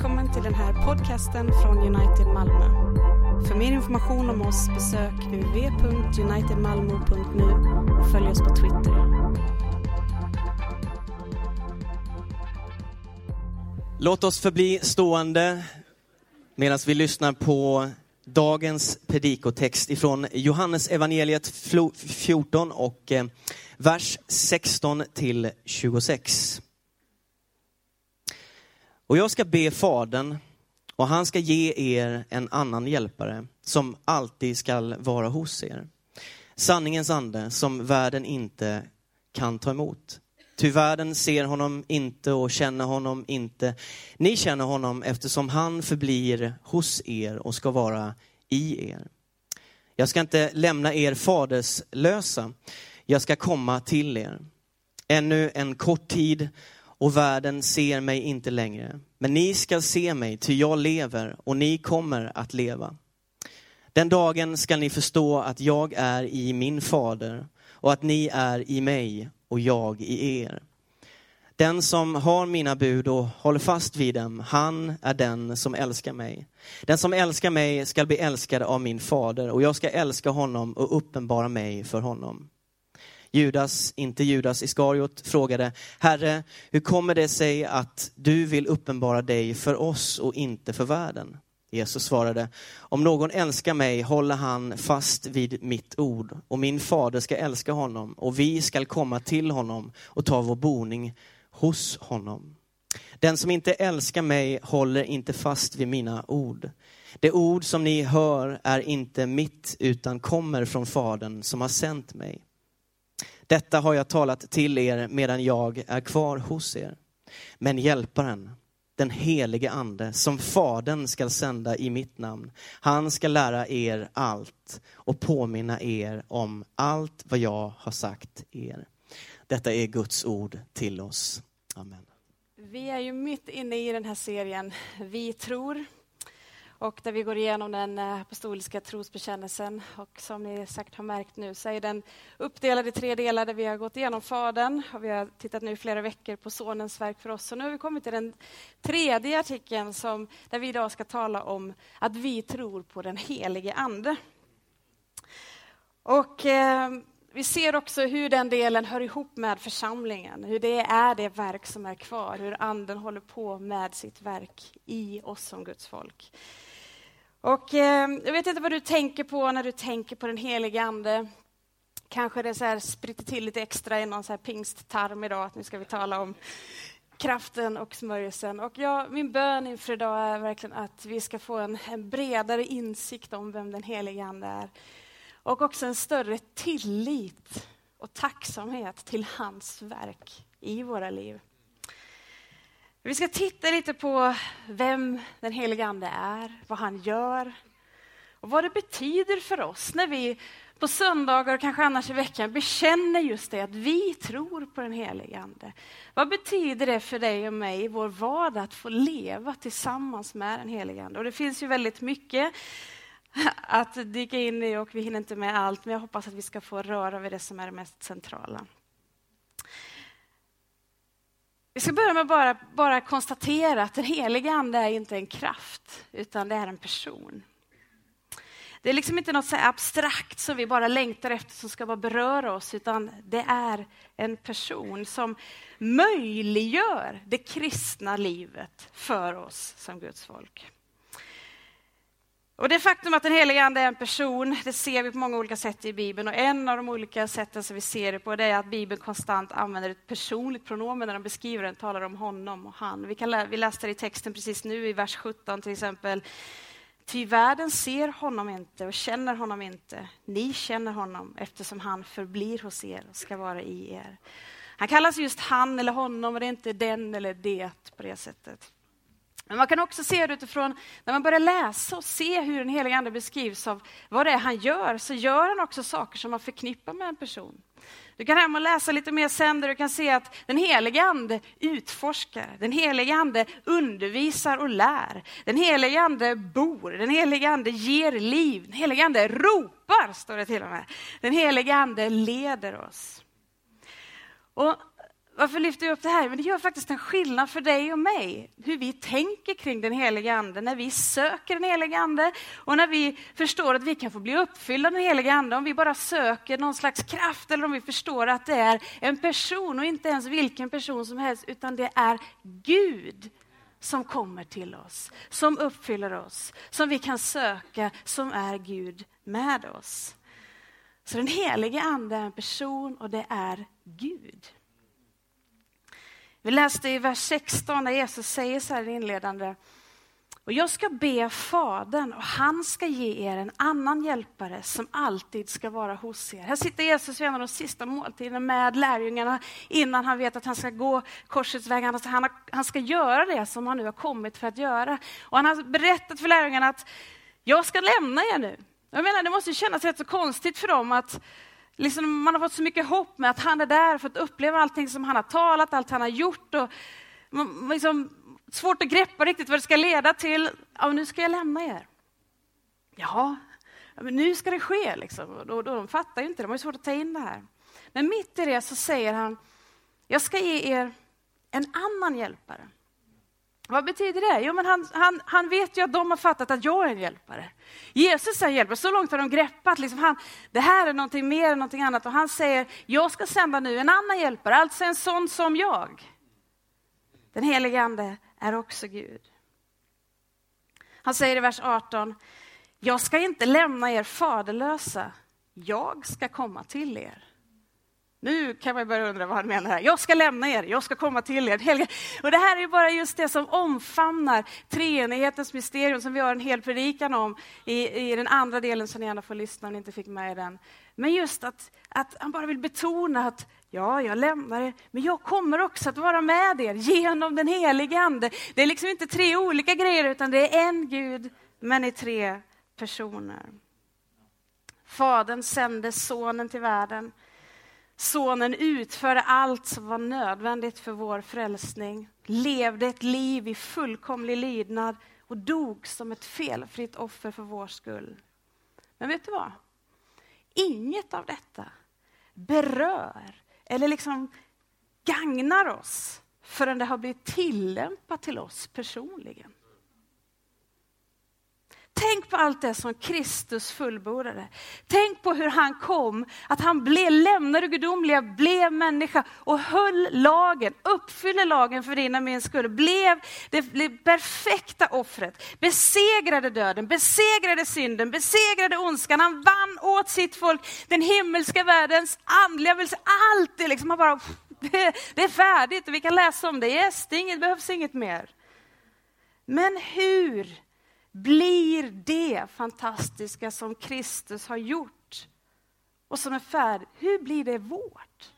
Välkommen till den här podcasten från United Malmö. För mer information om oss besök www.unitedmalmo.nu och följ oss på Twitter. Låt oss förbli stående medan vi lyssnar på dagens predikotext ifrån Johannes evangeliet 14 och eh, vers 16 till 26. Och jag ska be Fadern och han ska ge er en annan hjälpare som alltid skall vara hos er. Sanningens ande som världen inte kan ta emot. Ty världen ser honom inte och känner honom inte. Ni känner honom eftersom han förblir hos er och ska vara i er. Jag ska inte lämna er faderslösa. Jag ska komma till er. Ännu en kort tid och världen ser mig inte längre. Men ni ska se mig, ty jag lever och ni kommer att leva. Den dagen ska ni förstå att jag är i min fader och att ni är i mig och jag i er. Den som har mina bud och håller fast vid dem, han är den som älskar mig. Den som älskar mig skall bli älskad av min fader och jag ska älska honom och uppenbara mig för honom. Judas, inte Judas Iskariot, frågade, Herre, hur kommer det sig att du vill uppenbara dig för oss och inte för världen? Jesus svarade, om någon älskar mig håller han fast vid mitt ord och min fader ska älska honom och vi skall komma till honom och ta vår boning hos honom. Den som inte älskar mig håller inte fast vid mina ord. Det ord som ni hör är inte mitt utan kommer från Fadern som har sänt mig. Detta har jag talat till er medan jag är kvar hos er. Men hjälparen, den helige ande som Fadern skall sända i mitt namn, han ska lära er allt och påminna er om allt vad jag har sagt er. Detta är Guds ord till oss. Amen. Vi är ju mitt inne i den här serien Vi tror och där vi går igenom den eh, apostoliska trosbekännelsen. Och som ni säkert har märkt nu så är den uppdelad i tre delar där vi har gått igenom Fadern och vi har tittat nu flera veckor på Sonens verk för oss. Och nu har vi kommit till den tredje artikeln som, där vi idag ska tala om att vi tror på den helige Ande. Och eh, vi ser också hur den delen hör ihop med församlingen, hur det är det verk som är kvar, hur Anden håller på med sitt verk i oss som Guds folk. Och eh, jag vet inte vad du tänker på när du tänker på den helige Ande. Kanske det så här spritter till lite extra i någon så här pingsttarm idag, att nu ska vi tala om kraften och smörjelsen. Och jag, min bön inför idag är verkligen att vi ska få en, en bredare insikt om vem den helige Ande är. Och också en större tillit och tacksamhet till hans verk i våra liv. Vi ska titta lite på vem den helige Ande är, vad han gör och vad det betyder för oss när vi på söndagar och kanske annars i veckan bekänner just det att vi tror på den helige Ande. Vad betyder det för dig och mig i vår vardag att få leva tillsammans med den helige Ande? Och det finns ju väldigt mycket att dyka in i och vi hinner inte med allt, men jag hoppas att vi ska få röra vid det som är det mest centrala. Vi ska börja med att bara, bara konstatera att den heliga Ande är inte en kraft, utan det är en person. Det är liksom inte något så abstrakt som vi bara längtar efter som ska bara beröra oss, utan det är en person som möjliggör det kristna livet för oss som Guds folk. Och det faktum att den helige Ande är en person, det ser vi på många olika sätt i Bibeln. Och en av de olika sätten som vi ser det på, det är att Bibeln konstant använder ett personligt pronomen när de beskriver den, talar om honom och han. Vi, kan lä vi läste det i texten precis nu i vers 17 till exempel. Ty världen ser honom inte och känner honom inte. Ni känner honom eftersom han förblir hos er och ska vara i er. Han kallas just han eller honom och det är inte den eller det på det sättet. Men man kan också se det utifrån, när man börjar läsa och se hur den helige Ande beskrivs av vad det är han gör, så gör han också saker som man förknippar med en person. Du kan hem och läsa lite mer sen där du kan se att den helige Ande utforskar, den helige Ande undervisar och lär. Den helige Ande bor, den helige Ande ger liv, den helige Ande ropar, står det till och med. Den helige Ande leder oss. Och varför lyfter jag upp det här? Men det gör faktiskt en skillnad för dig och mig, hur vi tänker kring den heliga Ande, när vi söker den heliga Ande och när vi förstår att vi kan få bli uppfyllda av den heliga Ande, om vi bara söker någon slags kraft eller om vi förstår att det är en person och inte ens vilken person som helst, utan det är Gud som kommer till oss, som uppfyller oss, som vi kan söka, som är Gud med oss. Så den helige Ande är en person och det är Gud. Vi läste i vers 16 när Jesus säger så här inledande. Och jag ska be Fadern och han ska ge er en annan hjälpare som alltid ska vara hos er. Här sitter Jesus vid en av de sista måltiderna med lärjungarna innan han vet att han ska gå korsets väg. Han, han, han ska göra det som han nu har kommit för att göra. Och han har berättat för lärjungarna att jag ska lämna er nu. Jag menar, det måste kännas rätt så konstigt för dem att liksom, man har fått så mycket hopp med att han är där, fått uppleva allting som han har talat, allt han har gjort. Och, liksom, svårt att greppa riktigt vad det ska leda till. Ja, nu ska jag lämna er. Ja, men nu ska det ske. Liksom. Och då, då, de fattar ju inte, de har svårt att ta in det här. Men mitt i det så säger han, jag ska ge er en annan hjälpare vad betyder det? Jo, men han, han, han vet ju att de har fattat att jag är en hjälpare. Jesus är en hjälpare, så långt har de greppat. Liksom han, det här är någonting mer än någonting annat. Och han säger, jag ska sända nu en annan hjälpare, alltså en sån som jag. Den helige Ande är också Gud. Han säger i vers 18, jag ska inte lämna er faderlösa, jag ska komma till er. Nu kan man börja undra vad han menar här. Jag ska lämna er, jag ska komma till er. Och det här är bara just det som omfamnar treenighetens mysterium som vi har en hel predikan om i, i den andra delen som ni gärna får lyssna om ni inte fick med den. Men just att, att han bara vill betona att ja, jag lämnar er, men jag kommer också att vara med er genom den helige Ande. Det är liksom inte tre olika grejer utan det är en Gud, men i tre personer. Fadern sände sonen till världen Sonen utförde allt som var nödvändigt för vår frälsning, levde ett liv i fullkomlig lydnad och dog som ett felfritt offer för vår skull. Men vet du vad? Inget av detta berör eller liksom gagnar oss förrän det har blivit tillämpat till oss personligen. Tänk på allt det som Kristus fullbordade. Tänk på hur han kom, att han blev, lämnade gudomliga, blev människa och höll lagen, uppfyllde lagen för din och min skull. Blev det perfekta offret, besegrade döden, besegrade synden, besegrade ondskan. Han vann åt sitt folk den himmelska världens andliga Allt det liksom, han bara, det, det är färdigt och vi kan läsa om det. Yes, det, inget, det behövs inget mer. Men hur blir det fantastiska som Kristus har gjort och som är färdigt, hur blir det vårt?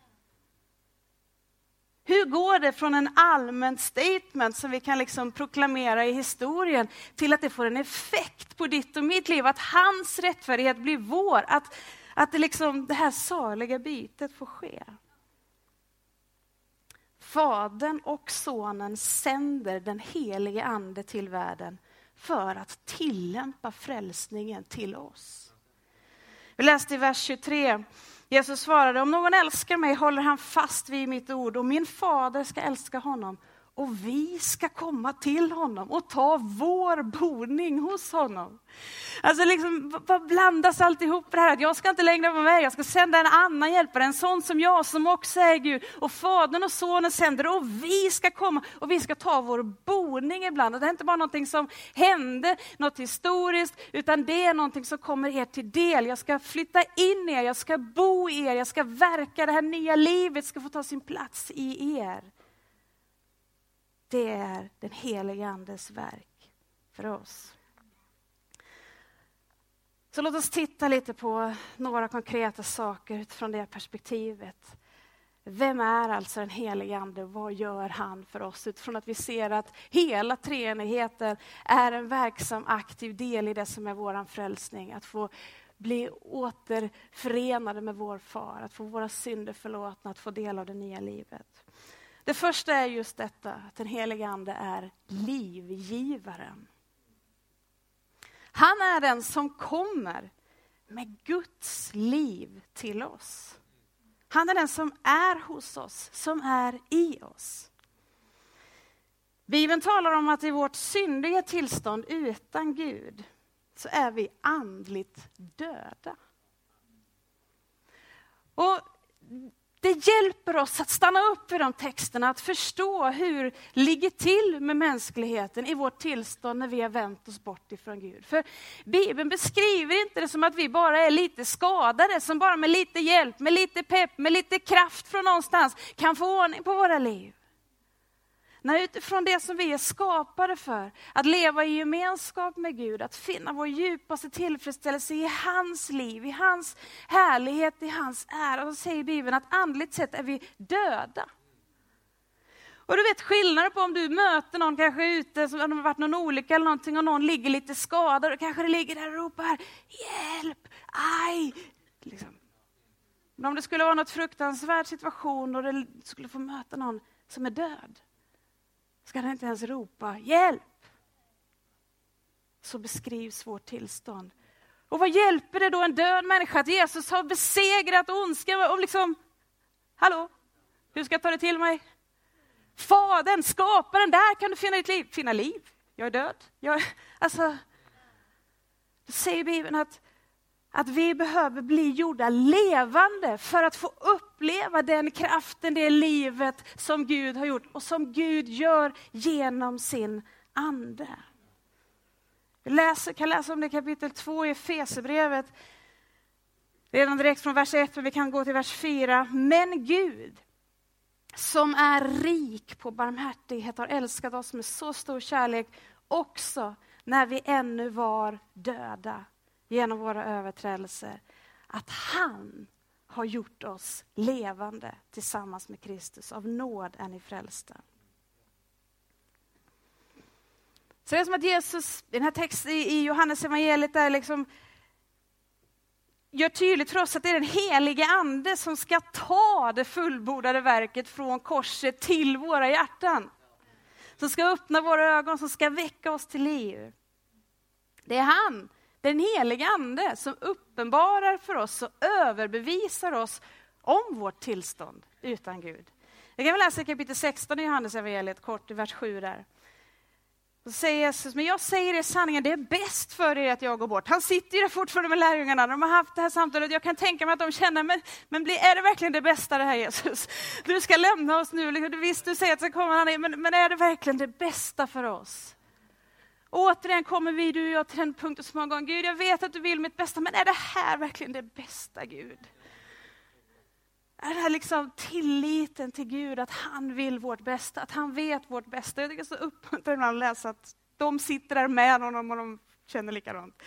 Hur går det från en allmän statement som vi kan liksom proklamera i historien till att det får en effekt på ditt och mitt liv? Att hans rättfärdighet blir vår, att, att det, liksom, det här saliga bytet får ske. Fadern och sonen sänder den helige ande till världen för att tillämpa frälsningen till oss. Vi läste i vers 23. Jesus svarade, om någon älskar mig håller han fast vid mitt ord och min fader ska älska honom och vi ska komma till honom och ta vår boning hos honom. Alltså liksom, vad blandas alltihop det här? Att jag ska inte längre vara med, jag ska sända en annan hjälpare, en sån som jag som också är Gud. Och Fadern och Sonen sänder och vi ska komma och vi ska ta vår boning ibland. Och det är inte bara någonting som hände, något historiskt, utan det är någonting som kommer er till del. Jag ska flytta in er, jag ska bo i er, jag ska verka, det här nya livet ska få ta sin plats i er. Det är den helige Andes verk för oss. Så låt oss titta lite på några konkreta saker utifrån det perspektivet. Vem är alltså den helige Ande och vad gör han för oss? Utifrån att vi ser att hela treenigheten är en verksam, aktiv del i det som är vår frälsning. Att få bli återförenade med vår far, att få våra synder förlåtna, att få del av det nya livet. Det första är just detta, att den helige Ande är livgivaren. Han är den som kommer med Guds liv till oss. Han är den som är hos oss, som är i oss. Bibeln talar om att i vårt syndiga tillstånd utan Gud så är vi andligt döda. Och det hjälper oss att stanna upp vid de texterna, att förstå hur det ligger till med mänskligheten i vårt tillstånd när vi har vänt oss bort ifrån Gud. För Bibeln beskriver inte det som att vi bara är lite skadade, som bara med lite hjälp, med lite pepp, med lite kraft från någonstans kan få ordning på våra liv. Nej, utifrån det som vi är skapade för, att leva i gemenskap med Gud, att finna vår djupaste tillfredsställelse i hans liv, i hans härlighet, i hans ära. Så säger Bibeln att andligt sett är vi döda. Och du vet skillnaden på om du möter någon kanske ute, som har varit någon olycka eller någonting och någon ligger lite skadad och kanske det ligger där och ropar hjälp, aj. Liksom. Men om det skulle vara något fruktansvärd situation och du skulle få möta någon som är död, ska han inte ens ropa hjälp. Så beskrivs vårt tillstånd. Och vad hjälper det då en död människa att Jesus har besegrat ondskan? Och liksom, hallå, hur ska jag ta det till mig? Fadern, skaparen, där kan du finna ditt liv. Finna liv? Jag är död. Jag, alltså, då säger Bibeln att att vi behöver bli gjorda levande för att få upp uppleva den kraften, det livet som Gud har gjort och som Gud gör genom sin ande. Vi läser, kan läsa om det i kapitel 2 i Efesierbrevet. Redan direkt från vers 1, men vi kan gå till vers 4. Men Gud, som är rik på barmhärtighet, har älskat oss med så stor kärlek också när vi ännu var döda genom våra överträdelser, att han har gjort oss levande tillsammans med Kristus. Av nåd är ni frälsta. Så det är som att Jesus, i den här texten i Johannes evangeliet där liksom gör tydligt för oss att det är den helige Ande som ska ta det fullbordade verket från korset till våra hjärtan. Som ska öppna våra ögon, som ska väcka oss till liv. Det är han den helige Ande som uppenbarar för oss och överbevisar oss om vårt tillstånd utan Gud. Jag kan läsa kapitel 16 i Johannes evangeliet kort i vers 7 där. Då säger Jesus, men jag säger er sanningen, det är bäst för er att jag går bort. Han sitter ju där fortfarande med lärjungarna, de har haft det här samtalet. Jag kan tänka mig att de känner, men, men är det verkligen det bästa det här Jesus? Du ska lämna oss nu, liksom, visst du säger att så kommer han men, men är det verkligen det bästa för oss? Återigen kommer vi, du och jag, till den punkten så många gånger. Gud, jag vet att du vill mitt bästa, men är det här verkligen det bästa, Gud? Är det här liksom tilliten till Gud, att han vill vårt bästa, att han vet vårt bästa? Jag tycker det är så uppmuntrande att läsa att de sitter där med honom och de känner likadant.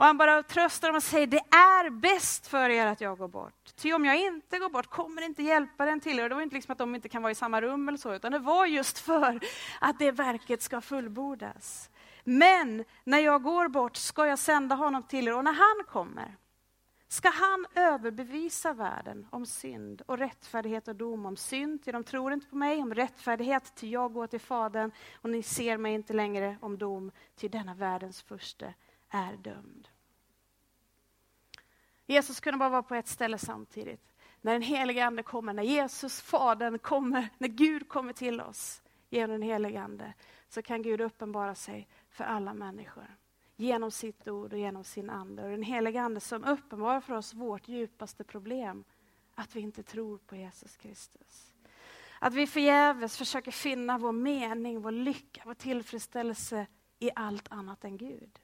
Och han bara tröstar dem och säger, det är bäst för er att jag går bort. Ty om jag inte går bort kommer inte hjälpa den till er. Det var inte liksom att de inte kan vara i samma rum eller så, utan det var just för att det verket ska fullbordas. Men när jag går bort ska jag sända honom till er och när han kommer ska han överbevisa världen om synd och rättfärdighet och dom. Om synd, till de tror inte på mig, om rättfärdighet, till jag går till Fadern och ni ser mig inte längre om dom, till denna världens första är dömd. Jesus kunde bara vara på ett ställe samtidigt. När den helige Ande kommer, när Jesus, Fadern, kommer, när Gud kommer till oss genom den helige Ande, så kan Gud uppenbara sig för alla människor. Genom sitt ord och genom sin Ande. Och den heliga Ande som uppenbarar för oss vårt djupaste problem, att vi inte tror på Jesus Kristus. Att vi förgäves försöker finna vår mening, vår lycka, vår tillfredsställelse i allt annat än Gud.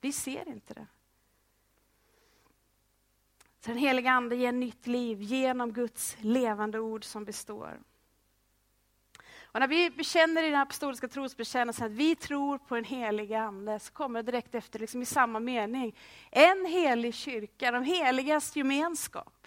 Vi ser inte det. Så den heliga Ande ger nytt liv genom Guds levande ord som består. Och när vi bekänner i den apostoliska trosbekännelsen att vi tror på den heliga Ande, så kommer det direkt efter, liksom i samma mening, en helig kyrka, de heligas gemenskap.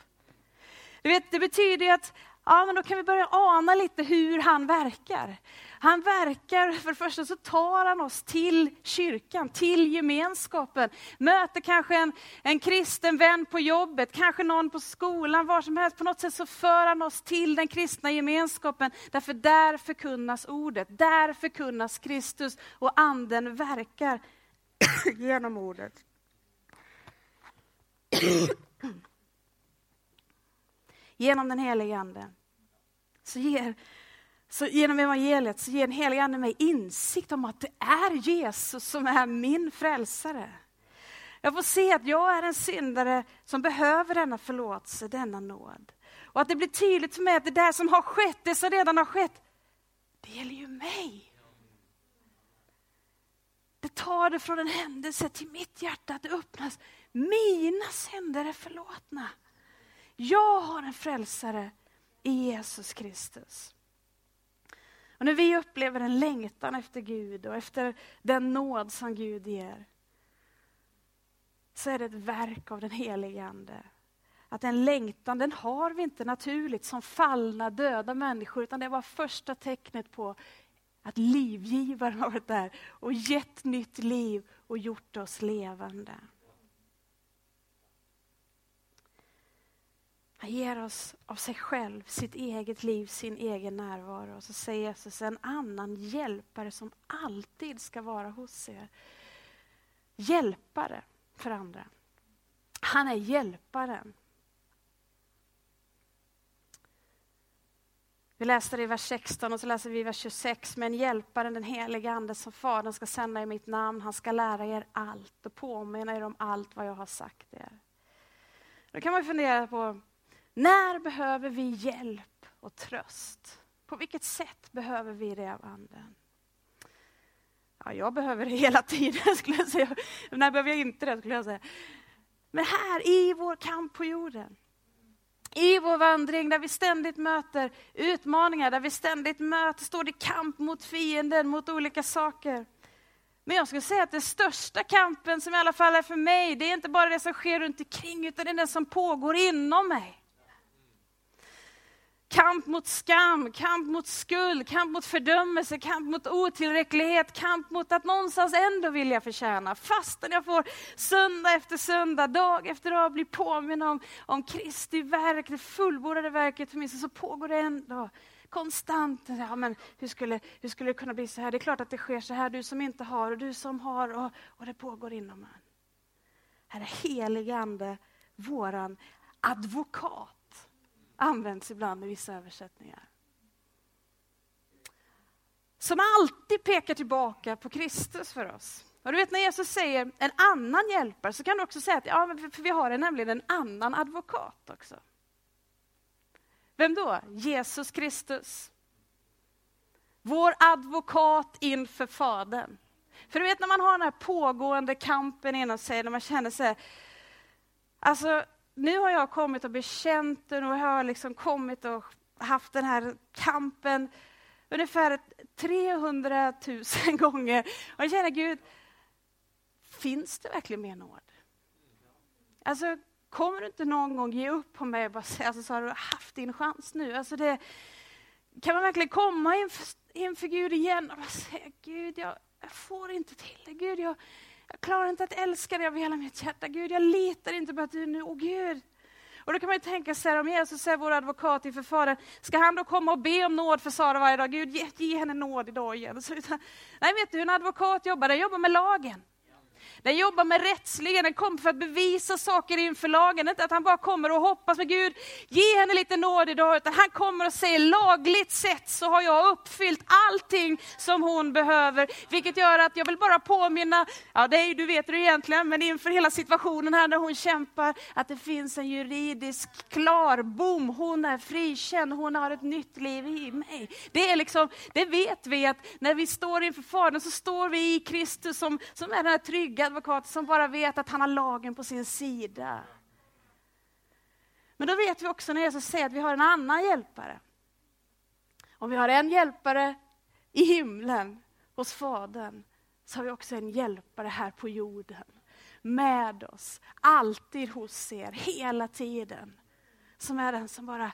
Du vet, det betyder att ja, men då kan vi börja ana lite hur han verkar. Han verkar, för det första så tar han oss till kyrkan, till gemenskapen. Möter kanske en, en kristen vän på jobbet, kanske någon på skolan, var som helst. På något sätt så för han oss till den kristna gemenskapen. Därför där förkunnas ordet, där förkunnas Kristus och anden verkar genom ordet. genom den helige Ande, så ger så genom evangeliet så ger den helige Ande mig insikt om att det är Jesus som är min frälsare. Jag får se att jag är en syndare som behöver denna förlåtelse, denna nåd. Och att det blir tydligt för mig att det där som har skett, det som redan har skett, det gäller ju mig. Det tar det från en händelse till mitt hjärta, att det öppnas. Mina synder är förlåtna. Jag har en frälsare i Jesus Kristus. Och när vi upplever en längtan efter Gud och efter den nåd som Gud ger, så är det ett verk av den helige Ande. Att den längtan, den har vi inte naturligt som fallna, döda människor, utan det var första tecknet på att livgivaren har varit där och gett nytt liv och gjort oss levande. Han ger oss av sig själv, sitt eget liv, sin egen närvaro. Och så säger Jesus en annan hjälpare som alltid ska vara hos er. Hjälpare för andra. Han är hjälparen. Vi läste det i vers 16 och så läser vi i vers 26. Men hjälparen, den helige Ande som Fadern ska sända i mitt namn, han ska lära er allt och påminna er om allt vad jag har sagt er. Då kan man fundera på, när behöver vi hjälp och tröst? På vilket sätt behöver vi det av Anden? Ja, jag behöver det hela tiden, skulle jag säga. När behöver jag inte det, skulle jag säga. Men här, i vår kamp på jorden, i vår vandring där vi ständigt möter utmaningar, där vi ständigt möter, står i kamp mot fienden, mot olika saker. Men jag skulle säga att den största kampen, som i alla fall är för mig, det är inte bara det som sker runt omkring, utan det är den som pågår inom mig. Kamp mot skam, kamp mot skuld, kamp mot fördömelse, kamp mot otillräcklighet, kamp mot att någonstans ändå vilja förtjäna. Fastän jag får söndag efter söndag, dag efter dag bli påminn om, om Kristi verk, det fullbordade verket för mig, så pågår det ändå konstant. Ja, men hur, skulle, hur skulle det kunna bli så här? Det är klart att det sker så här, du som inte har och du som har och, och det pågår inom en. Här är helige Ande våran advokat används ibland i vissa översättningar. Som alltid pekar tillbaka på Kristus för oss. Och du vet när Jesus säger en annan hjälpare så kan du också säga att ja, för vi har nämligen en annan advokat också. Vem då? Jesus Kristus. Vår advokat inför Fadern. För du vet när man har den här pågående kampen inom sig, när man känner sig... Alltså, nu har jag kommit och bekänt den och har liksom kommit och haft den här kampen ungefär 300 000 gånger. Och jag känner, Gud, finns det verkligen mer nåd? Alltså, kommer du inte någon gång ge upp på mig och bara säga, alltså, så har du haft din chans nu? Alltså det, kan man verkligen komma inför, inför Gud igen och bara säga, Gud, jag, jag får inte till det. Gud, jag, jag klarar inte att älska dig av hela mitt hjärta. Gud, jag litar inte på att du är nu, åh Gud. Och då kan man ju tänka sig, om Jesus är vår advokat inför Fadern, ska han då komma och be om nåd för Sara varje dag? Gud, ge, ge henne nåd idag igen. Så, nej, vet du hur en advokat jobbar? Den jobbar med lagen. Den jobbar med rättsligen, den kommer för att bevisa saker inför lagen. Inte att han bara kommer och hoppas med Gud, ge henne lite nåd idag, utan han kommer och säger lagligt sett så har jag uppfyllt allting som hon behöver. Vilket gör att jag vill bara påminna, ja det är, du vet det egentligen, men inför hela situationen här när hon kämpar, att det finns en juridisk klar bom. Hon är frikänd, hon har ett nytt liv i mig. Det är liksom, det vet vi att när vi står inför Fadern så står vi i Kristus som, som är den här trygga advokat som bara vet att han har lagen på sin sida. Men då vet vi också när Jesus säger att vi har en annan hjälpare. Om vi har en hjälpare i himlen hos Fadern, så har vi också en hjälpare här på jorden. Med oss, alltid hos er, hela tiden. Som är den som bara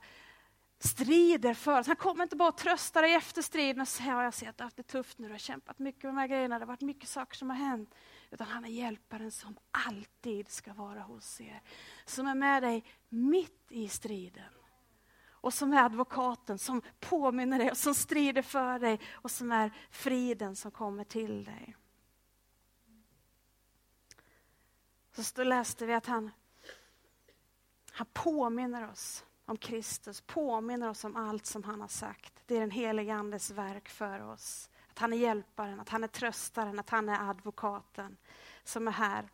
strider för oss. Han kommer inte bara trösta dig efter striden och säga, jag ser att du har haft det tufft nu, du har kämpat mycket med de här grejerna, det har varit mycket saker som har hänt. Utan han är hjälparen som alltid ska vara hos er. Som är med dig mitt i striden. Och som är advokaten som påminner dig och som strider för dig och som är friden som kommer till dig. Så läste vi att han, han påminner oss om Kristus, påminner oss om allt som han har sagt. Det är den helige Andes verk för oss. Att han är hjälparen, att han är tröstaren, att han är advokaten som är här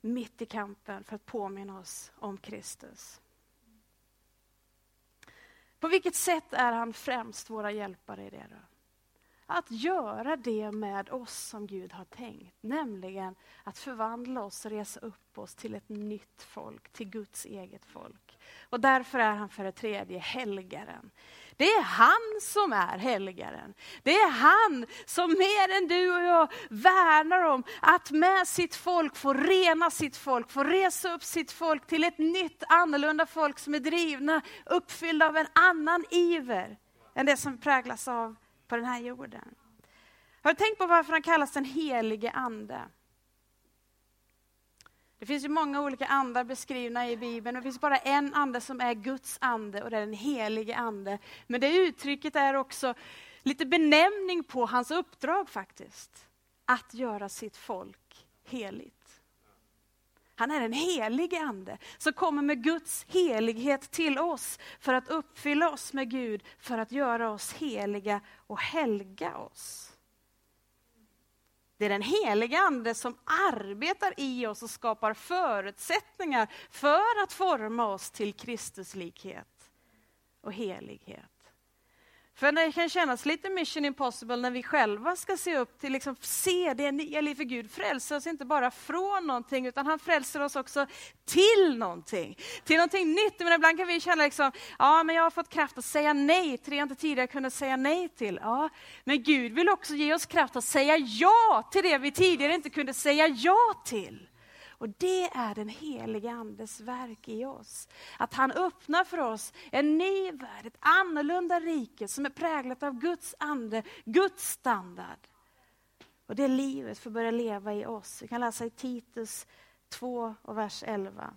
mitt i kampen för att påminna oss om Kristus. På vilket sätt är han främst våra hjälpare i det då? Att göra det med oss som Gud har tänkt, nämligen att förvandla oss och resa upp oss till ett nytt folk, till Guds eget folk. Och därför är han för det tredje helgaren. Det är han som är helgaren. Det är han som mer än du och jag värnar om att med sitt folk få rena sitt folk, få resa upp sitt folk till ett nytt annorlunda folk som är drivna, uppfyllda av en annan iver än det som präglas av på den här jorden. Har du tänkt på varför han kallas den helige ande? Det finns ju många olika andar beskrivna i Bibeln. Det finns bara en ande som är Guds ande och det är den helige ande. Men det uttrycket är också lite benämning på hans uppdrag faktiskt. Att göra sitt folk heligt. Han är den helige ande som kommer med Guds helighet till oss för att uppfylla oss med Gud, för att göra oss heliga och helga oss. Det är den heliga Ande som arbetar i oss och skapar förutsättningar för att forma oss till Kristuslikhet och helighet. För det kan kännas lite mission impossible när vi själva ska se upp till, liksom, se det nya livet. För Gud frälser oss inte bara från någonting, utan han frälser oss också till någonting. Till någonting nytt. Men ibland kan vi känna liksom, ja men jag har fått kraft att säga nej till det jag inte tidigare kunde säga nej till. Ja, men Gud vill också ge oss kraft att säga ja till det vi tidigare inte kunde säga ja till. Och det är den helige Andes verk i oss. Att han öppnar för oss en ny värld, ett annorlunda rike som är präglat av Guds ande, Guds standard. Och det livet får börja leva i oss. Vi kan läsa i Titus 2 och vers 11.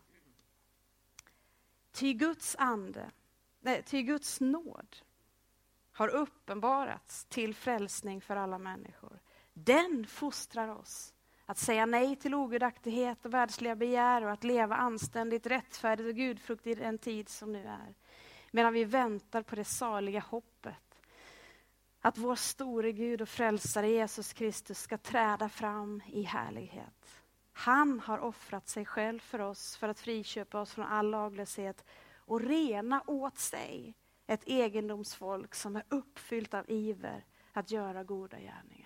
Ty Guds ande, nej, ty Guds nåd har uppenbarats till frälsning för alla människor. Den fostrar oss att säga nej till ogudaktighet och världsliga begär och att leva anständigt, rättfärdigt och gudfrukt i den tid som nu är. Medan vi väntar på det saliga hoppet. Att vår store Gud och frälsare Jesus Kristus ska träda fram i härlighet. Han har offrat sig själv för oss för att friköpa oss från all laglöshet och rena åt sig ett egendomsfolk som är uppfyllt av iver att göra goda gärningar.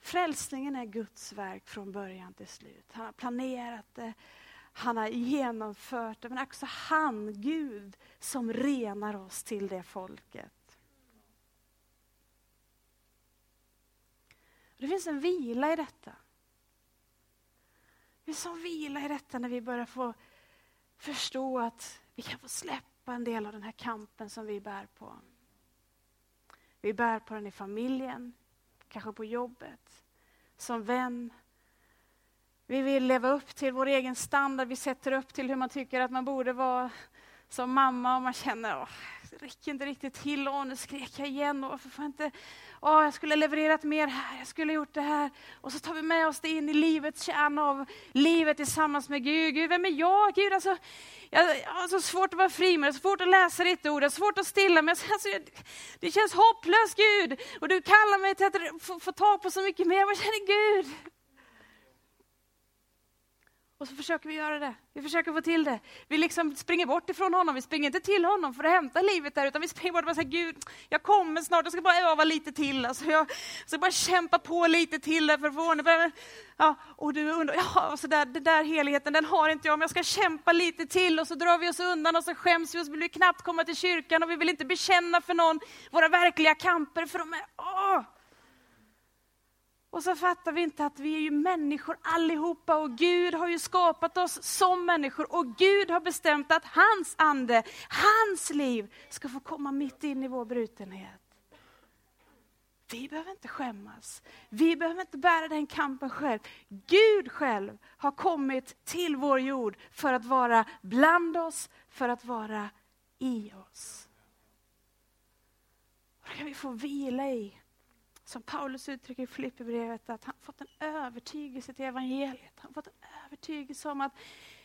Frälsningen är Guds verk från början till slut. Han har planerat det, han har genomfört det, men också han, Gud, som renar oss till det folket. Det finns en vila i detta. Det finns en vila i detta när vi börjar få förstå att vi kan få släppa en del av den här kampen som vi bär på. Vi bär på den i familjen, kanske på jobbet, som vän. Vi vill leva upp till vår egen standard, vi sätter upp till hur man tycker att man borde vara som mamma och man känner, åh, det räcker inte riktigt till, åh, nu skrek jag igen, och varför får jag inte, åh, jag skulle levererat mer här, jag skulle gjort det här. Och så tar vi med oss det in i livets kärna av livet tillsammans med Gud. Gud, vem är jag? Gud, alltså, jag har så svårt att vara fri, med det svårt att läsa ditt ord, det svårt att stilla mig. Alltså, det känns hopplöst Gud, och du kallar mig till att få, få tag på så mycket mer. Vad känner Gud? Och så försöker vi göra det. Vi försöker få till det. Vi liksom springer bort ifrån honom. Vi springer inte till honom för att hämta livet där, utan vi springer bort och säger Gud, jag kommer snart, jag ska bara öva lite till. Alltså jag ska bara kämpa på lite till för att få ordning Ja, och du undrar, ja, så där, den där heligheten, den har inte jag, men jag ska kämpa lite till och så drar vi oss undan och så skäms vi och så vill vi knappt komma till kyrkan och vi vill inte bekänna för någon våra verkliga kamper, för de är, åh! Och så fattar vi inte att vi är ju människor allihopa och Gud har ju skapat oss som människor och Gud har bestämt att hans ande, hans liv ska få komma mitt in i vår brutenhet. Vi behöver inte skämmas. Vi behöver inte bära den kampen själv. Gud själv har kommit till vår jord för att vara bland oss, för att vara i oss. Och då kan vi få vila i som Paulus uttrycker i Filipperbrevet, att han fått en övertygelse till evangeliet. Han har fått en övertygelse om att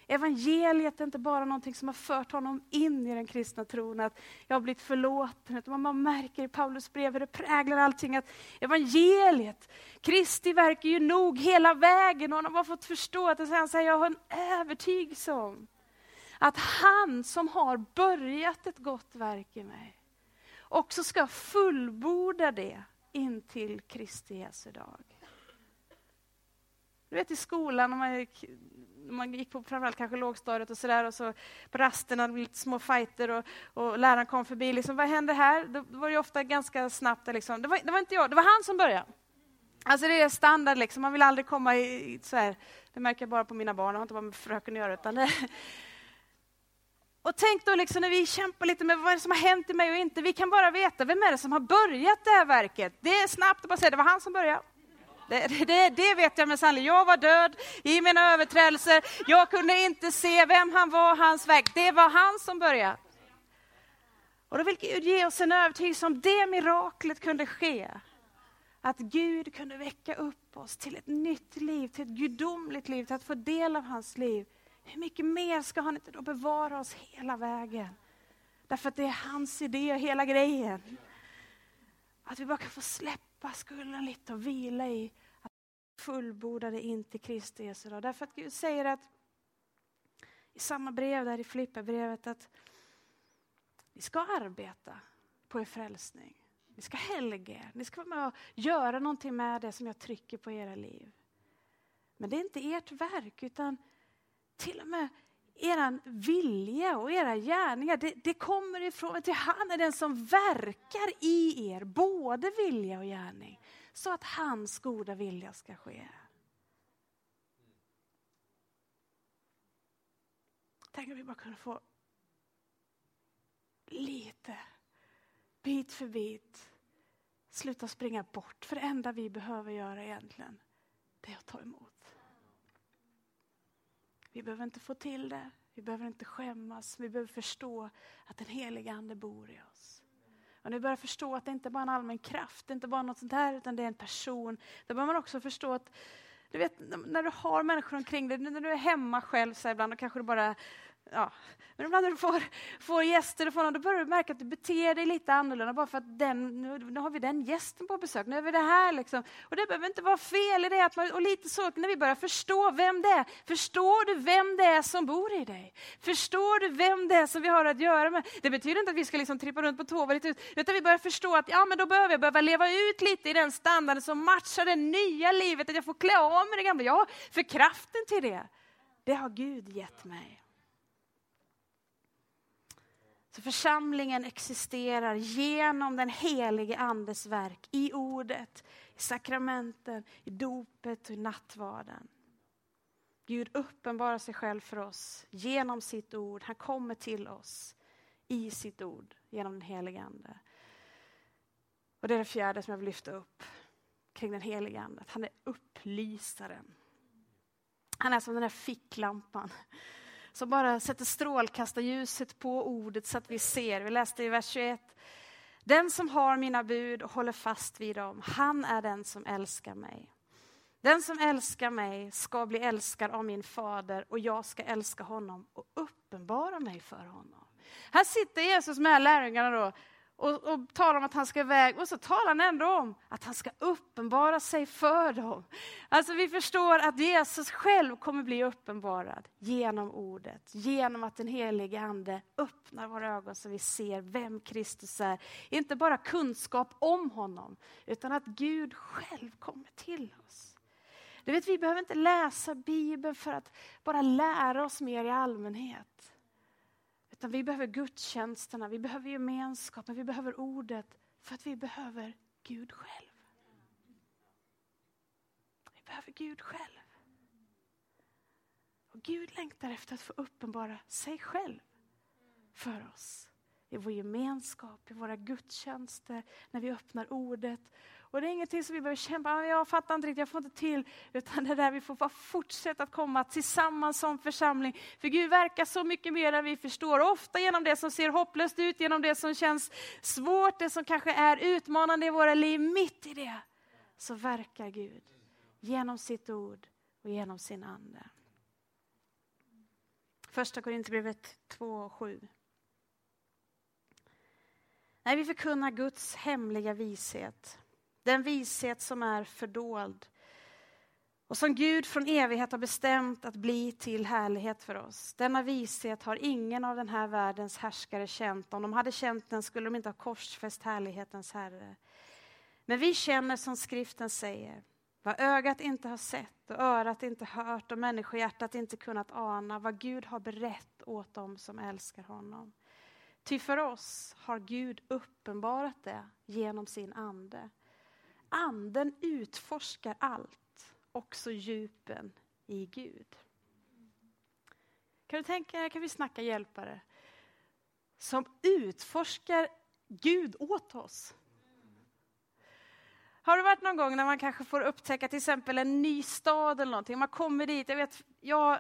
Evangeliet är inte bara någonting som har fört honom in i den kristna tron, att jag har blivit förlåten. Utan man märker i Paulus brev hur det präglar allting, att evangeliet, Kristi verk är ju nog hela vägen. Och han har bara fått förstå att han säger, jag har en övertygelse om att han som har börjat ett gott verk i mig, också ska fullborda det in till Kristi Jesu dag. Du vet i skolan, när man gick, när man gick på framförallt kanske lågstadiet och sådär, och så på rasterna, lite små fighter och, och läraren kom förbi. Liksom, vad händer här? Då var det ofta ganska snabbt. Liksom. Det, var, det var inte jag, det var han som började. Alltså det är standard, liksom. man vill aldrig komma i, så här. Det märker jag bara på mina barn, det har inte bara med fröken att göra. Utan det, och tänk då liksom när vi kämpar lite med vad är det som har hänt i mig och inte. Vi kan bara veta vem är det som har börjat det här verket. Det är snabbt att bara säga det var han som började. Det, det, det vet jag med sanning. Jag var död i mina överträdelser. Jag kunde inte se vem han var, hans verk. Det var han som började. Och då vill Gud ge oss en övertygelse om det miraklet kunde ske. Att Gud kunde väcka upp oss till ett nytt liv, till ett gudomligt liv, till att få del av hans liv. Hur mycket mer ska han inte då bevara oss hela vägen? Därför att det är hans idé och hela grejen. Att vi bara kan få släppa skulden lite och vila i att fullbordade in till Kristi Jesu dag. Därför att Gud säger att i samma brev där i Filipperbrevet att ni ska arbeta på er frälsning. Ni ska helga er. Ni ska vara med och göra någonting med det som jag trycker på era liv. Men det är inte ert verk utan till och med er vilja och era gärningar, det, det kommer ifrån att han är den som verkar i er, både vilja och gärning, så att hans goda vilja ska ske. Tänk om vi bara kunde få lite, bit för bit, sluta springa bort. För det enda vi behöver göra egentligen, det är att ta emot. Vi behöver inte få till det, vi behöver inte skämmas, vi behöver förstå att den heliga Ande bor i oss. Och när vi börjar förstå att det inte bara är en allmän kraft, det är inte bara något sånt här, utan det är en person. Då börjar man också förstå att du vet, när du har människor omkring dig, när du är hemma själv så ibland, då kanske du bara ja. Men ibland när du får, får gäster, och får någon, då börjar du märka att du beter dig lite annorlunda bara för att den, nu, nu har vi den gästen på besök, nu är vi det här. Liksom. Och det behöver inte vara fel i det. Att man, och lite så när vi börjar förstå vem det är. Förstår du vem det är som bor i dig? Förstår du vem det är som vi har att göra med? Det betyder inte att vi ska liksom trippa runt på tå utan vi börjar förstå att ja, men då behöver jag behöva leva ut lite i den standarden som matchar det nya livet, att jag får klä av mig det gamla. Ja, för kraften till det, det har Gud gett mig. Så församlingen existerar genom den helige Andes verk i ordet, i sakramenten, i dopet och i nattvarden. Gud uppenbarar sig själv för oss genom sitt ord. Han kommer till oss i sitt ord genom den helige Ande. Och det är det fjärde som jag vill lyfta upp kring den helige Ande. Han är upplysaren. Han är som den där ficklampan som bara sätter strålkastarljuset på ordet så att vi ser. Vi läste i vers 21. Den som har mina bud och håller fast vid dem, han är den som älskar mig. Den som älskar mig ska bli älskad av min fader och jag ska älska honom och uppenbara mig för honom. Här sitter Jesus med lärjungarna då och, och talar om att han ska iväg och så talar han ändå om att han ska uppenbara sig för dem. Alltså vi förstår att Jesus själv kommer bli uppenbarad genom ordet, genom att den helige Ande öppnar våra ögon så vi ser vem Kristus är. Inte bara kunskap om honom, utan att Gud själv kommer till oss. Du vet, vi behöver inte läsa Bibeln för att bara lära oss mer i allmänhet. Utan vi behöver gudstjänsterna, vi behöver gemenskapen, vi behöver ordet för att vi behöver Gud själv. Vi behöver Gud själv. Och Gud längtar efter att få uppenbara sig själv för oss. I vår gemenskap, i våra gudstjänster, när vi öppnar ordet och det är ingenting som vi behöver kämpa jag fattar inte riktigt, jag får inte till. Utan det är där vi får bara fortsätta att komma tillsammans som församling. För Gud verkar så mycket mer än vi förstår. Ofta genom det som ser hopplöst ut, genom det som känns svårt, det som kanske är utmanande i våra liv. Mitt i det så verkar Gud genom sitt ord och genom sin ande. Första Korinthierbrevet 2 och 7. Nej, vi förkunnar Guds hemliga vishet. Den vishet som är fördold och som Gud från evighet har bestämt att bli till härlighet för oss. Denna vishet har ingen av den här världens härskare känt. Om de hade känt den skulle de inte ha korsfäst härlighetens Herre. Men vi känner som skriften säger, vad ögat inte har sett och örat inte hört och människohjärtat inte kunnat ana, vad Gud har berett åt dem som älskar honom. Ty för oss har Gud uppenbarat det genom sin ande. Anden utforskar allt, också djupen i Gud. Kan du tänka dig, kan vi snacka hjälpare som utforskar Gud åt oss? Har det varit någon gång när man kanske får upptäcka till exempel en ny stad eller någonting, man kommer dit, jag vet, jag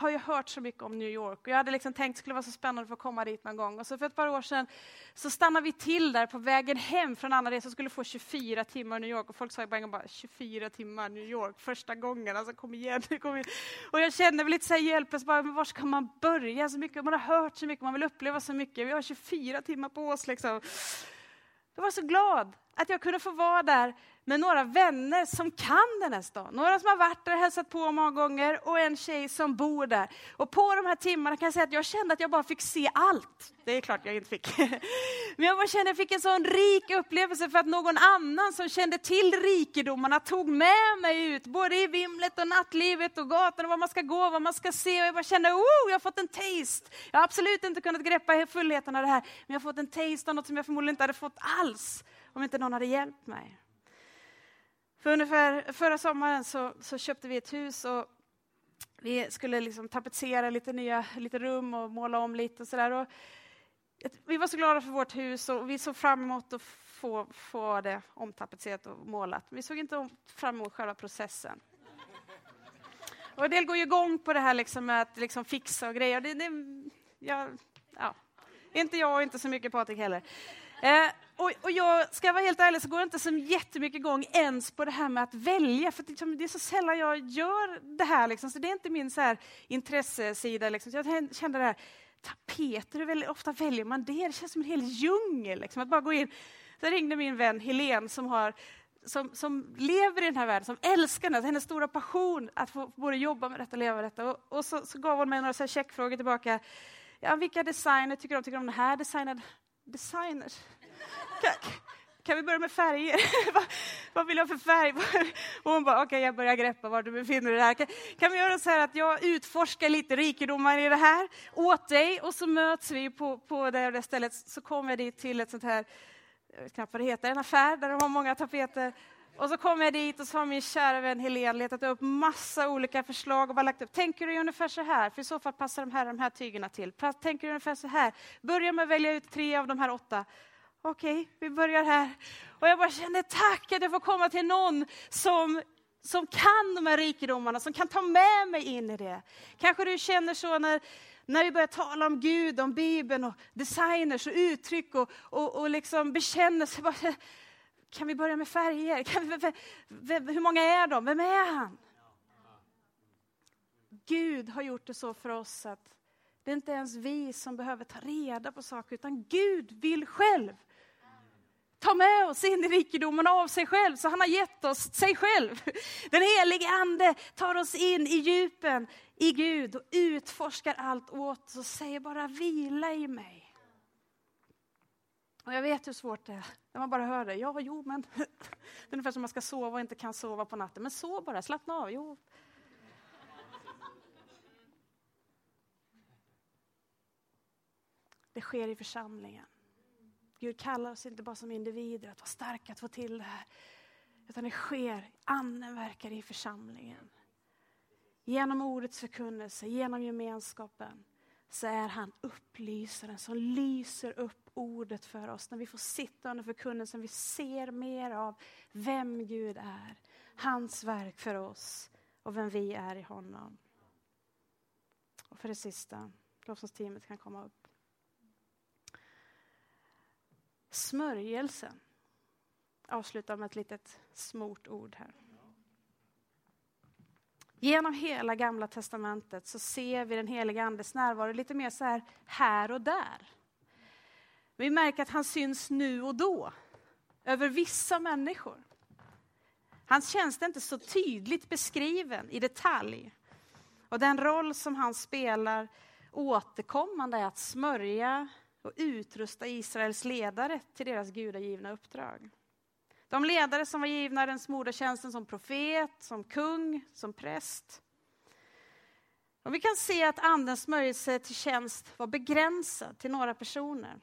har ju hört så mycket om New York och jag hade liksom tänkt att det skulle vara så spännande att få komma dit någon gång. Och så för ett par år sedan så stannade vi till där på vägen hem från andra resa och skulle få 24 timmar i New York och folk sa bara, bara 24 timmar New York första gången, alltså kom igen. Kom igen. Och jag kände väl lite så här hjälplös, bara, men var ska man börja? Så mycket, man har hört så mycket, man vill uppleva så mycket, vi har 24 timmar på oss liksom. Jag var så glad att jag kunde få vara där med några vänner som kan den här stan. Några som har varit där och hälsat på många gånger och en tjej som bor där. Och på de här timmarna kan jag säga att jag kände att jag bara fick se allt. Det är klart jag inte fick. Men jag bara kände att jag fick en sån rik upplevelse för att någon annan som kände till rikedomarna tog med mig ut, både i vimlet och nattlivet och gatan och var man ska gå, vad man ska se. Och jag bara kände, oh, jag har fått en taste. Jag har absolut inte kunnat greppa fullheten av det här, men jag har fått en taste av något som jag förmodligen inte hade fått alls om inte någon hade hjälpt mig. För ungefär förra sommaren så, så köpte vi ett hus och vi skulle liksom tapetsera lite nya lite rum och måla om lite och sådär. Vi var så glada för vårt hus och vi såg fram emot att få, få det omtapetserat och målat. Vi såg inte fram emot själva processen. Och en del går ju igång på det här liksom med att liksom fixa och grejer. Det, det, ja, ja. Inte jag och inte så mycket Patrik heller. Eh, och, och, jag ska vara helt ärlig så går det inte så jättemycket igång ens på det här med att välja, för det, liksom, det är så sällan jag gör det här. Liksom, så det är inte min så här, intressesida. Liksom. Så jag kände det här, tapeter, hur ofta väljer man det? Det känns som en hel djungel. Liksom, att bara gå in. Så ringde min vän Helene som har som, som, lever i den här världen, som älskar den, hennes stora passion att få både jobba med detta och leva med detta. Och, och så, så, gav hon mig några så här checkfrågor tillbaka. Ja, vilka designer tycker du om? Tycker du om den här designen? Designers? Kan, kan vi börja med färger? vad, vad vill jag ha för färg? Och hon bara, okej, okay, jag börjar greppa var du befinner dig. Här. Kan, kan vi göra så här att jag utforskar lite rikedomar i det här åt dig och så möts vi på, på det, det stället. Så kommer jag dit till ett sånt här, jag vet knappt vad det heter, en affär där de har många tapeter. Och så kommer jag dit och så har min kära vän Helene letat upp massa olika förslag och bara lagt upp. Tänker du ungefär så här? För i så fall passar de här, de här tygerna till. Tänker du ungefär så här? Börja med att välja ut tre av de här åtta. Okej, okay, vi börjar här. Och jag bara kände tack att jag får komma till någon som, som kan de här rikedomarna, som kan ta med mig in i det. Kanske du känner så när, när vi börjar tala om Gud, om Bibeln och designers och uttryck och, och, och liksom bekännelse. Kan vi börja med färger? Vi, hur många är de? Vem är han? Gud har gjort det så för oss att det är inte ens vi som behöver ta reda på saker, utan Gud vill själv ta med oss in i rikedomen av sig själv, så han har gett oss sig själv. Den helige Ande tar oss in i djupen i Gud och utforskar allt åt oss och säger bara vila i mig. Och jag vet hur svårt det är när man bara hör det. Ja, jo, men det är ungefär som man ska sova och inte kan sova på natten. Men sov bara, slappna av. Jo. Det sker i församlingen. Gud kallar oss inte bara som individer att vara starka, att få till det här. Utan det sker, anden verkar i församlingen. Genom ordets förkunnelse, genom gemenskapen så är han upplysaren som lyser upp ordet för oss. När vi får sitta under förkunnelsen, vi ser mer av vem Gud är, hans verk för oss och vem vi är i honom. Och för det sista, lovsångsteamet kan komma upp. Smörjelsen. Avsluta med ett litet smort ord här. Genom hela gamla testamentet så ser vi den heliga andes närvaro lite mer så här här och där. Vi märker att han syns nu och då, över vissa människor. Hans tjänst är inte så tydligt beskriven i detalj. Och den roll som han spelar återkommande är att smörja och utrusta Israels ledare till deras gudagivna uppdrag. De ledare som var givna den tjänsten som profet, som kung, som präst. Och vi kan se att andens smörjelse till tjänst var begränsad till några personer.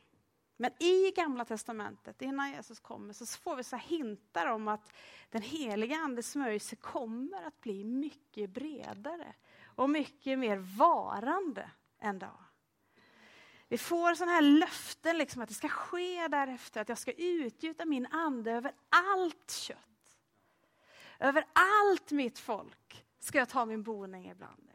Men i Gamla Testamentet, innan Jesus kommer, så får vi så hintar om att den heliga Andes smörjelse kommer att bli mycket bredare och mycket mer varande en dag. Vi får sådana här löften liksom att det ska ske därefter, att jag ska utgjuta min ande över allt kött. Över allt mitt folk ska jag ta min boning ibland.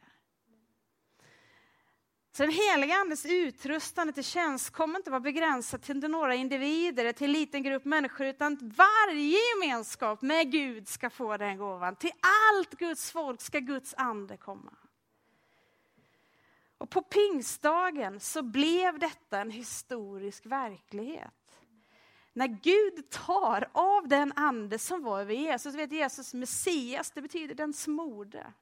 Så den heliga Andes utrustande till tjänst kommer inte vara begränsat till några individer, till en liten grupp människor, utan varje gemenskap med Gud ska få den gåvan. Till allt Guds folk ska Guds ande komma. Och på pingstdagen så blev detta en historisk verklighet. När Gud tar av den ande som var över Jesus, vet Jesus Messias, det betyder den smorde.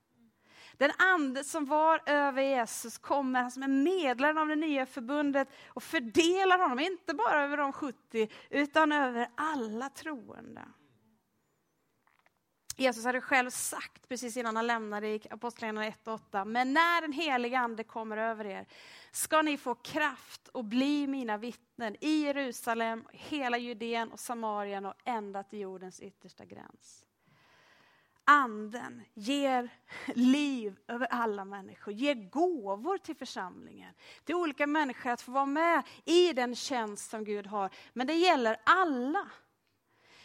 Den ande som var över Jesus kommer han som är medlaren av det nya förbundet och fördelar honom, inte bara över de 70, utan över alla troende. Jesus hade själv sagt precis innan han lämnade i Apostlagärningarna 1 och 8, men när den heliga ande kommer över er ska ni få kraft och bli mina vittnen i Jerusalem, hela Judeen och Samarien och ända till jordens yttersta gräns. Anden ger liv över alla människor, ger gåvor till församlingen, till olika människor att få vara med i den tjänst som Gud har. Men det gäller alla.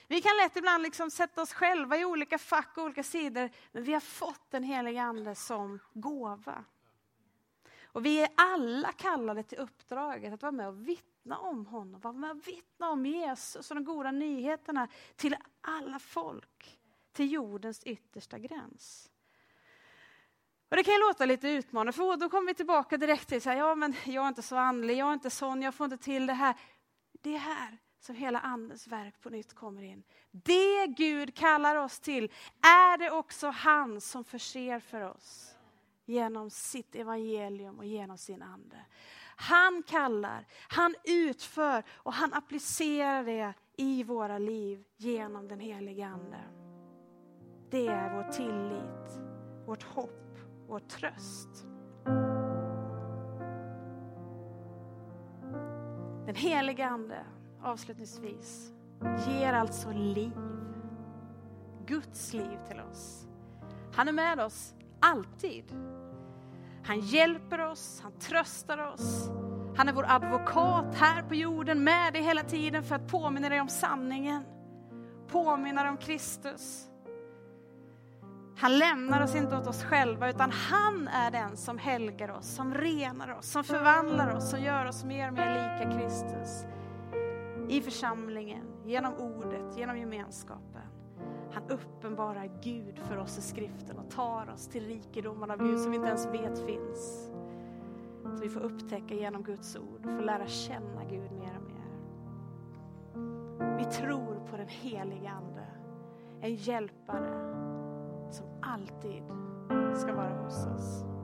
Vi kan lätt ibland liksom sätta oss själva i olika fack och olika sidor, men vi har fått den heliga Ande som gåva. Och vi är alla kallade till uppdraget att vara med och vittna om honom, vara med och vittna om Jesus och de goda nyheterna till alla folk, till jordens yttersta gräns. Och det kan ju låta lite utmanande, för då kommer vi tillbaka direkt till så här, ja men jag är inte så andlig, jag är inte sån, jag får inte till det här. Det är här som hela Andens verk på nytt kommer in. Det Gud kallar oss till är det också han som förser för oss genom sitt evangelium och genom sin ande. Han kallar, han utför och han applicerar det i våra liv genom den helige Ande. Det är vår tillit, vårt hopp, vår tröst. Den helige Ande avslutningsvis, ger alltså liv. Guds liv till oss. Han är med oss alltid. Han hjälper oss, han tröstar oss. Han är vår advokat här på jorden, med dig hela tiden för att påminna dig om sanningen. Påminna dig om Kristus. Han lämnar oss inte åt oss själva, utan han är den som helgar oss, som renar oss, som förvandlar oss, som gör oss mer och mer lika Kristus i församlingen, genom ordet, genom gemenskapen. Han uppenbarar Gud för oss i skriften och tar oss till rikedomarna av Gud som vi inte ens vet finns. Så vi får upptäcka genom Guds ord och får lära känna Gud mer och mer. Vi tror på den helige Ande, en hjälpare alltid ska vara hos oss.